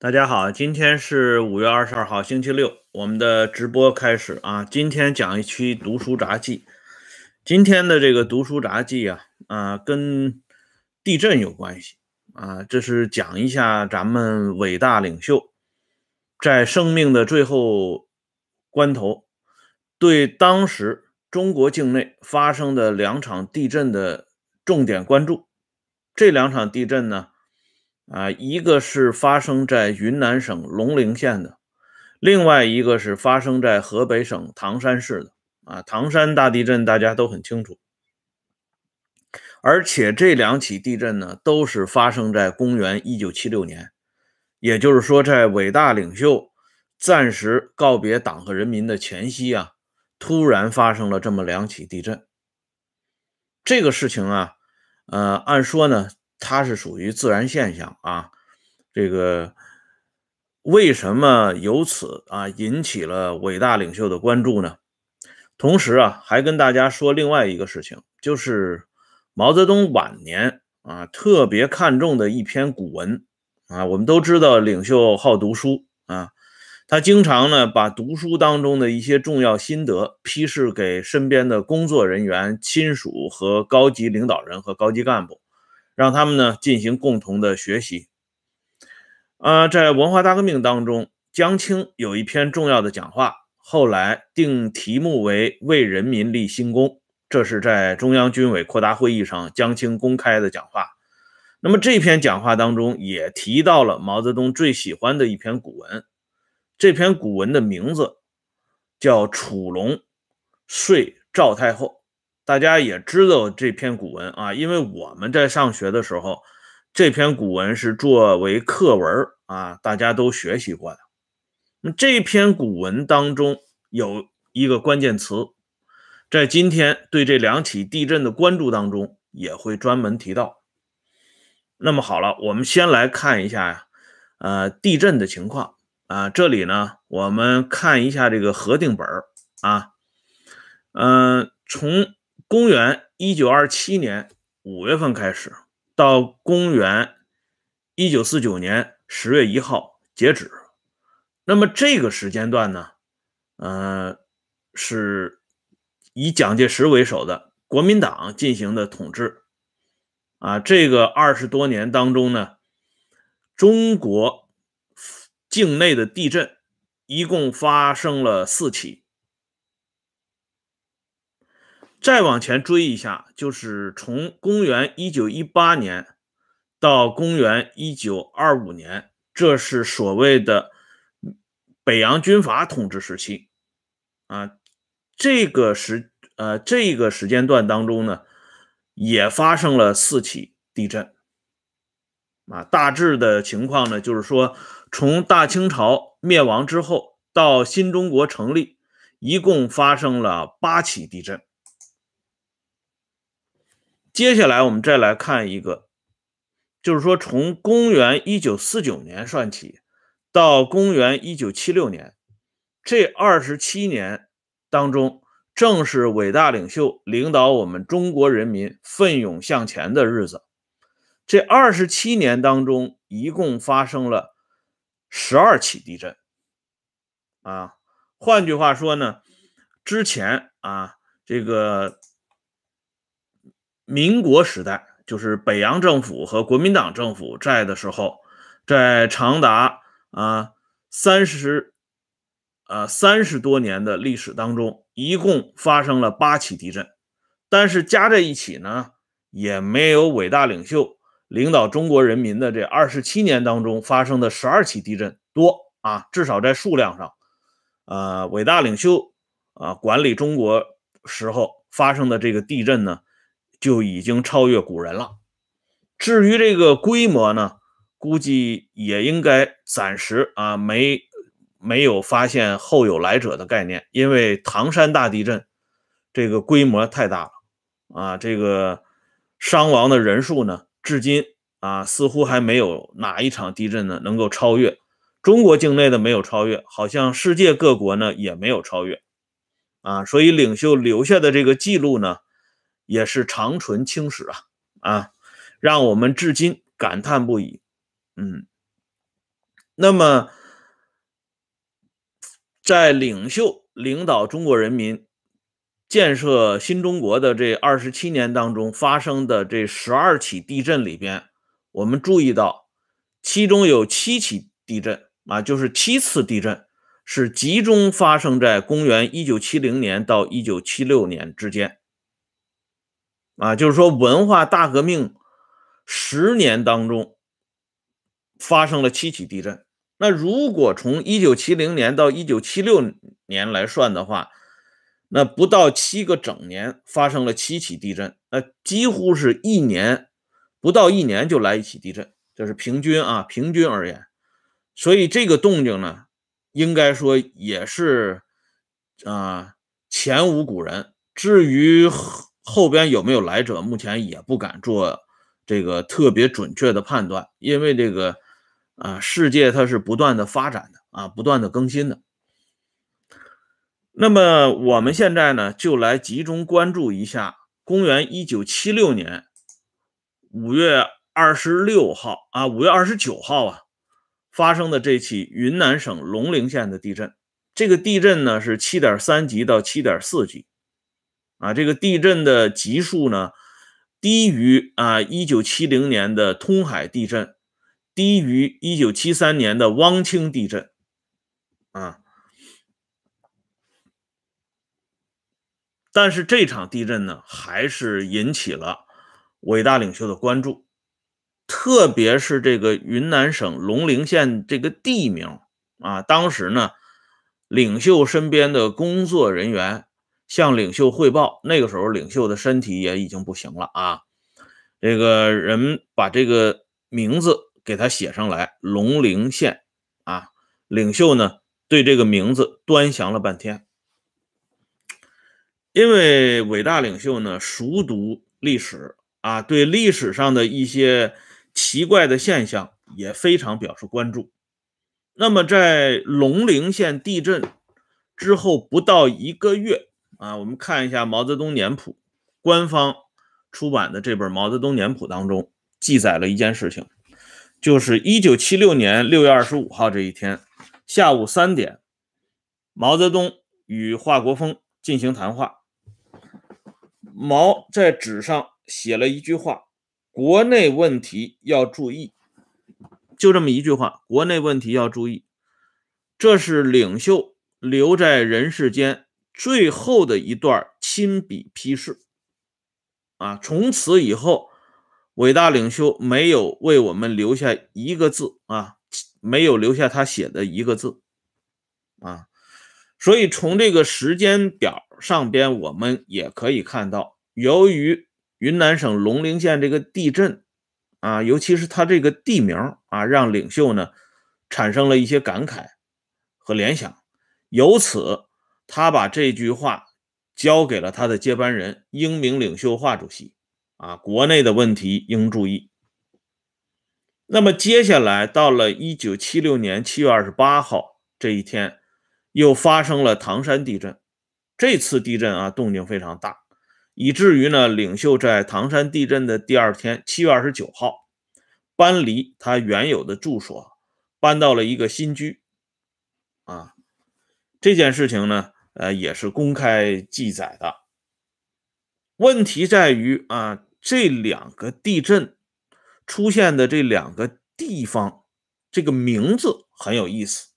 大家好，今天是五月二十二号，星期六，我们的直播开始啊。今天讲一期读书杂记。今天的这个读书杂记啊，啊，跟地震有关系啊。这是讲一下咱们伟大领袖在生命的最后关头，对当时中国境内发生的两场地震的重点关注。这两场地震呢？啊，一个是发生在云南省龙陵县的，另外一个是发生在河北省唐山市的。啊，唐山大地震大家都很清楚，而且这两起地震呢，都是发生在公元一九七六年，也就是说，在伟大领袖暂时告别党和人民的前夕啊，突然发生了这么两起地震。这个事情啊，呃，按说呢。它是属于自然现象啊，这个为什么由此啊引起了伟大领袖的关注呢？同时啊，还跟大家说另外一个事情，就是毛泽东晚年啊特别看重的一篇古文啊。我们都知道领袖好读书啊，他经常呢把读书当中的一些重要心得批示给身边的工作人员、亲属和高级领导人和高级干部。让他们呢进行共同的学习。啊，在文化大革命当中，江青有一篇重要的讲话，后来定题目为“为人民立新功”，这是在中央军委扩大会议上江青公开的讲话。那么这篇讲话当中也提到了毛泽东最喜欢的一篇古文，这篇古文的名字叫《楚龙睡赵太后》。大家也知道这篇古文啊，因为我们在上学的时候，这篇古文是作为课文啊，大家都学习过的。那这篇古文当中有一个关键词，在今天对这两起地震的关注当中也会专门提到。那么好了，我们先来看一下呀，呃，地震的情况啊。这里呢，我们看一下这个核定本啊，嗯，从。公元一九二七年五月份开始，到公元一九四九年十月一号截止。那么这个时间段呢，呃，是以蒋介石为首的国民党进行的统治。啊，这个二十多年当中呢，中国境内的地震一共发生了四起。再往前追一下，就是从公元一九一八年到公元一九二五年，这是所谓的北洋军阀统治时期啊。这个时呃这个时间段当中呢，也发生了四起地震啊。大致的情况呢，就是说从大清朝灭亡之后到新中国成立，一共发生了八起地震。接下来我们再来看一个，就是说从公元一九四九年算起，到公元一九七六年，这二十七年当中，正是伟大领袖领导我们中国人民奋勇向前的日子。这二十七年当中，一共发生了十二起地震。啊，换句话说呢，之前啊，这个。民国时代，就是北洋政府和国民党政府在的时候，在长达啊三十啊三十多年的历史当中，一共发生了八起地震，但是加在一起呢，也没有伟大领袖领导中国人民的这二十七年当中发生的十二起地震多啊，至少在数量上，呃，伟大领袖啊管理中国时候发生的这个地震呢。就已经超越古人了。至于这个规模呢，估计也应该暂时啊没没有发现后有来者的概念，因为唐山大地震这个规模太大了啊，这个伤亡的人数呢，至今啊似乎还没有哪一场地震呢能够超越。中国境内的没有超越，好像世界各国呢也没有超越啊，所以领袖留下的这个记录呢。也是长存青史啊啊，让我们至今感叹不已。嗯，那么，在领袖领导中国人民建设新中国的这二十七年当中发生的这十二起地震里边，我们注意到，其中有七起地震啊，就是七次地震是集中发生在公元一九七零年到一九七六年之间。啊，就是说文化大革命十年当中发生了七起地震。那如果从一九七零年到一九七六年来算的话，那不到七个整年发生了七起地震，那几乎是一年不到一年就来一起地震，这是平均啊，平均而言。所以这个动静呢，应该说也是啊前无古人。至于。后边有没有来者？目前也不敢做这个特别准确的判断，因为这个啊，世界它是不断的发展的啊，不断的更新的。那么我们现在呢，就来集中关注一下公元一九七六年五月二十六号啊，五月二十九号啊发生的这起云南省龙陵县的地震。这个地震呢是七点三级到七点四级。啊，这个地震的级数呢，低于啊一九七零年的通海地震，低于一九七三年的汪清地震，啊，但是这场地震呢，还是引起了伟大领袖的关注，特别是这个云南省龙陵县这个地名啊，当时呢，领袖身边的工作人员。向领袖汇报，那个时候领袖的身体也已经不行了啊。这个人把这个名字给他写上来，龙陵县啊。领袖呢对这个名字端详了半天，因为伟大领袖呢熟读历史啊，对历史上的一些奇怪的现象也非常表示关注。那么在龙陵县地震之后不到一个月。啊，我们看一下《毛泽东年谱》，官方出版的这本《毛泽东年谱》当中记载了一件事情，就是一九七六年六月二十五号这一天下午三点，毛泽东与华国锋进行谈话。毛在纸上写了一句话：“国内问题要注意。”就这么一句话，“国内问题要注意。”这是领袖留在人世间。最后的一段亲笔批示，啊，从此以后，伟大领袖没有为我们留下一个字啊，没有留下他写的一个字，啊，所以从这个时间表上边，我们也可以看到，由于云南省龙陵县这个地震，啊，尤其是它这个地名啊，让领袖呢产生了一些感慨和联想，由此。他把这句话交给了他的接班人英明领袖华主席，啊，国内的问题应注意。那么接下来到了一九七六年七月二十八号这一天，又发生了唐山地震。这次地震啊，动静非常大，以至于呢，领袖在唐山地震的第二天，七月二十九号，搬离他原有的住所，搬到了一个新居。啊，这件事情呢。呃，也是公开记载的。问题在于啊，这两个地震出现的这两个地方，这个名字很有意思。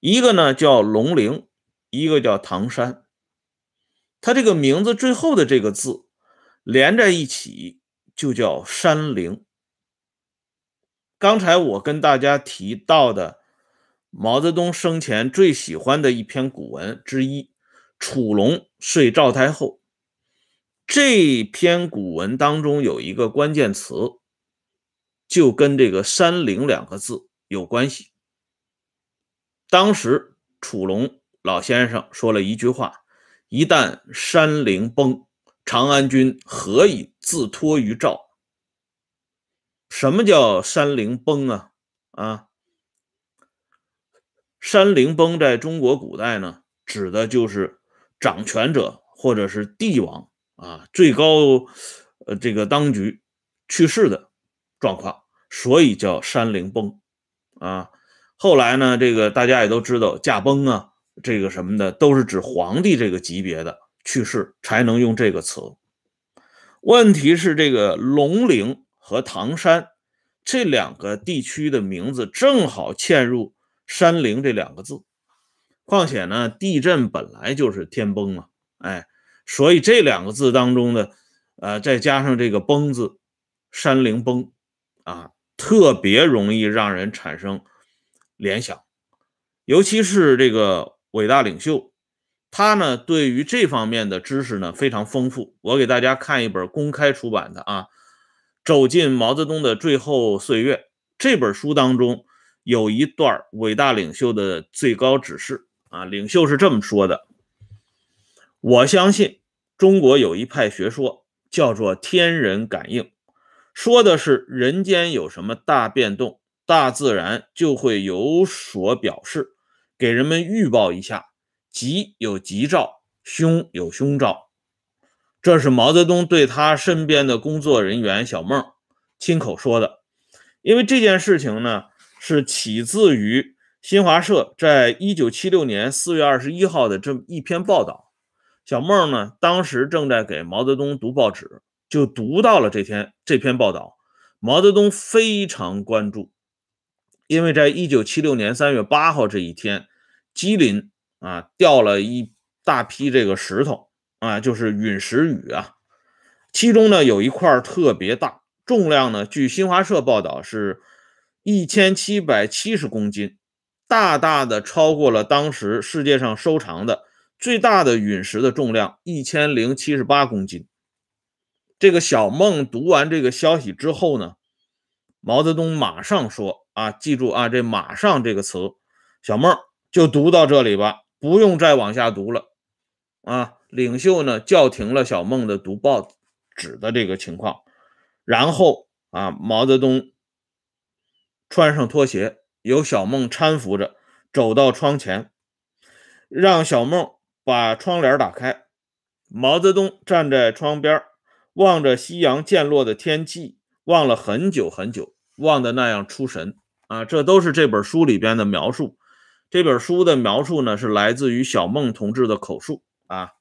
一个呢叫龙陵，一个叫唐山。它这个名字最后的这个字连在一起，就叫山陵。刚才我跟大家提到的。毛泽东生前最喜欢的一篇古文之一《楚龙睡赵太后》，这篇古文当中有一个关键词，就跟这个“山陵”两个字有关系。当时楚龙老先生说了一句话：“一旦山陵崩，长安君何以自托于赵？”什么叫山陵崩啊？啊？山陵崩在中国古代呢，指的就是掌权者或者是帝王啊，最高呃这个当局去世的状况，所以叫山陵崩啊。后来呢，这个大家也都知道，驾崩啊，这个什么的，都是指皇帝这个级别的去世才能用这个词。问题是，这个龙陵和唐山这两个地区的名字正好嵌入“山陵”这两个字。况且呢，地震本来就是天崩嘛，哎，所以这两个字当中的，呃，再加上这个“崩”字，“山陵崩”，啊，特别容易让人产生。联想，尤其是这个伟大领袖，他呢对于这方面的知识呢非常丰富。我给大家看一本公开出版的啊，《走进毛泽东的最后岁月》这本书当中有一段伟大领袖的最高指示啊，领袖是这么说的：我相信中国有一派学说叫做天人感应，说的是人间有什么大变动。大自然就会有所表示，给人们预报一下，吉有吉兆，凶有凶兆。这是毛泽东对他身边的工作人员小孟亲口说的。因为这件事情呢，是起自于新华社在一九七六年四月二十一号的这么一篇报道。小孟呢，当时正在给毛泽东读报纸，就读到了这篇这篇报道。毛泽东非常关注。因为在一九七六年三月八号这一天，吉林啊掉了一大批这个石头啊，就是陨石雨啊。其中呢有一块特别大，重量呢据新华社报道是一千七百七十公斤，大大的超过了当时世界上收藏的最大的陨石的重量一千零七十八公斤。这个小孟读完这个消息之后呢，毛泽东马上说。啊，记住啊，这“马上”这个词，小孟就读到这里吧，不用再往下读了。啊，领袖呢叫停了小孟的读报纸的这个情况，然后啊，毛泽东穿上拖鞋，由小孟搀扶着走到窗前，让小孟把窗帘打开。毛泽东站在窗边，望着夕阳渐落的天际，望了很久很久，望得那样出神。啊，这都是这本书里边的描述。这本书的描述呢，是来自于小孟同志的口述啊。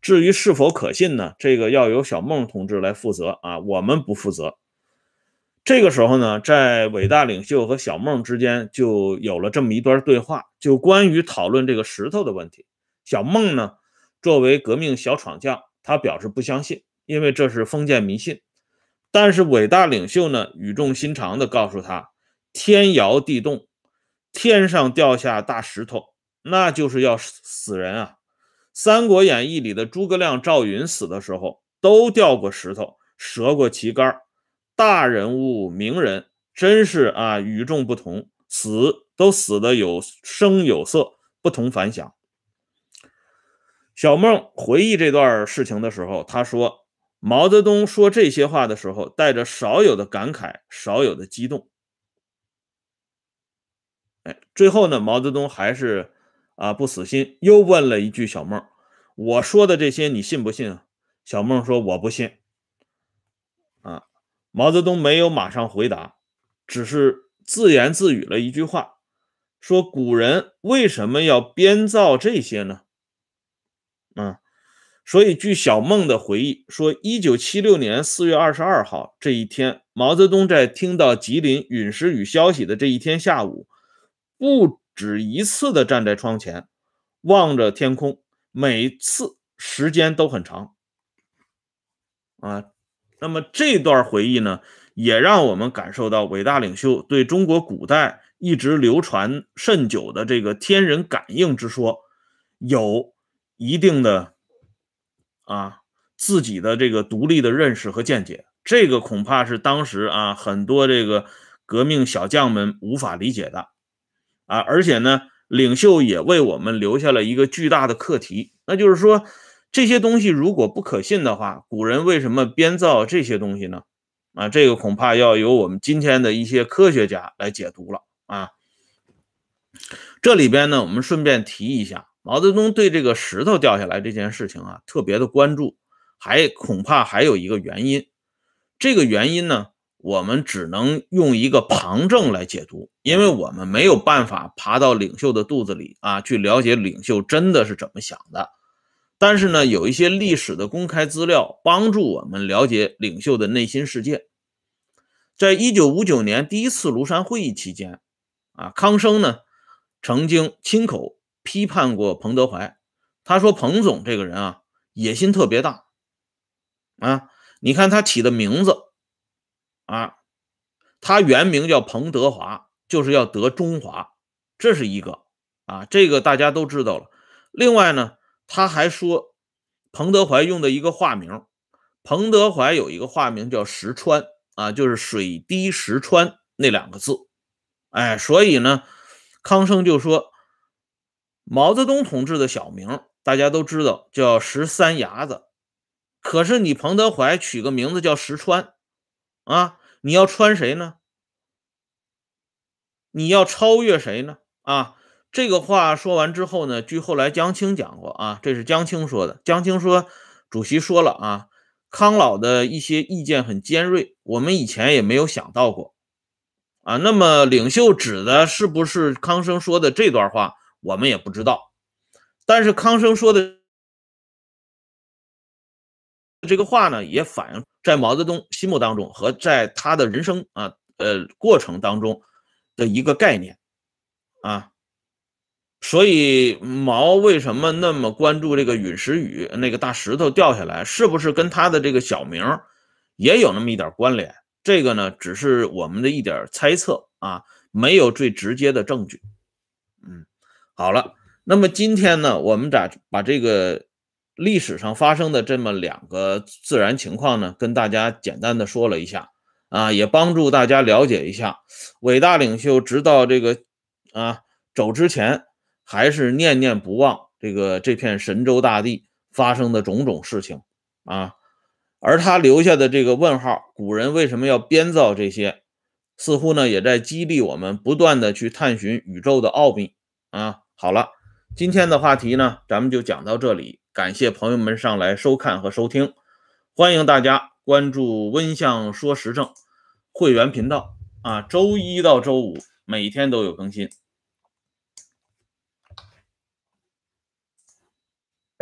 至于是否可信呢，这个要由小孟同志来负责啊，我们不负责。这个时候呢，在伟大领袖和小孟之间就有了这么一段对话，就关于讨论这个石头的问题。小孟呢，作为革命小闯将，他表示不相信，因为这是封建迷信。但是伟大领袖呢，语重心长地告诉他。天摇地动，天上掉下大石头，那就是要死人啊！《三国演义》里的诸葛亮、赵云死的时候，都掉过石头，折过旗杆。大人物、名人，真是啊，与众不同，死都死的有声有色，不同凡响。小孟回忆这段事情的时候，他说：“毛泽东说这些话的时候，带着少有的感慨，少有的激动。”哎，最后呢，毛泽东还是啊不死心，又问了一句小孟：“我说的这些你信不信啊？”小孟说：“我不信。”毛泽东没有马上回答，只是自言自语了一句话，说：“古人为什么要编造这些呢？”啊，所以据小孟的回忆说，一九七六年四月二十二号这一天，毛泽东在听到吉林陨石雨消息的这一天下午。不止一次的站在窗前，望着天空，每次时间都很长。啊，那么这段回忆呢，也让我们感受到伟大领袖对中国古代一直流传甚久的这个天人感应之说，有一定的啊自己的这个独立的认识和见解。这个恐怕是当时啊很多这个革命小将们无法理解的。啊，而且呢，领袖也为我们留下了一个巨大的课题，那就是说，这些东西如果不可信的话，古人为什么编造这些东西呢？啊，这个恐怕要由我们今天的一些科学家来解读了啊。这里边呢，我们顺便提一下，毛泽东对这个石头掉下来这件事情啊，特别的关注，还恐怕还有一个原因，这个原因呢，我们只能用一个旁证来解读，因为我们没有办法爬到领袖的肚子里啊，去了解领袖真的是怎么想的。但是呢，有一些历史的公开资料帮助我们了解领袖的内心世界。在一九五九年第一次庐山会议期间，啊，康生呢曾经亲口批判过彭德怀，他说彭总这个人啊，野心特别大，啊，你看他起的名字。啊，他原名叫彭德华，就是要得中华，这是一个啊，这个大家都知道了。另外呢，他还说彭德怀用的一个化名，彭德怀有一个化名叫石川啊，就是水滴石穿那两个字。哎，所以呢，康生就说毛泽东同志的小名大家都知道叫十三牙子，可是你彭德怀取个名字叫石川啊。你要穿谁呢？你要超越谁呢？啊，这个话说完之后呢，据后来江青讲过啊，这是江青说的。江青说，主席说了啊，康老的一些意见很尖锐，我们以前也没有想到过啊。那么领袖指的是不是康生说的这段话，我们也不知道。但是康生说的。这个话呢，也反映在毛泽东心目当中和在他的人生啊呃过程当中的一个概念啊，所以毛为什么那么关注这个陨石雨那个大石头掉下来，是不是跟他的这个小名也有那么一点关联？这个呢，只是我们的一点猜测啊，没有最直接的证据。嗯，好了，那么今天呢，我们咋把这个？历史上发生的这么两个自然情况呢，跟大家简单的说了一下啊，也帮助大家了解一下伟大领袖直到这个啊走之前，还是念念不忘这个这片神州大地发生的种种事情啊，而他留下的这个问号，古人为什么要编造这些，似乎呢也在激励我们不断的去探寻宇宙的奥秘啊。好了，今天的话题呢，咱们就讲到这里。感谢朋友们上来收看和收听，欢迎大家关注“温相说时政”会员频道啊，周一到周五每天都有更新。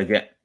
再见。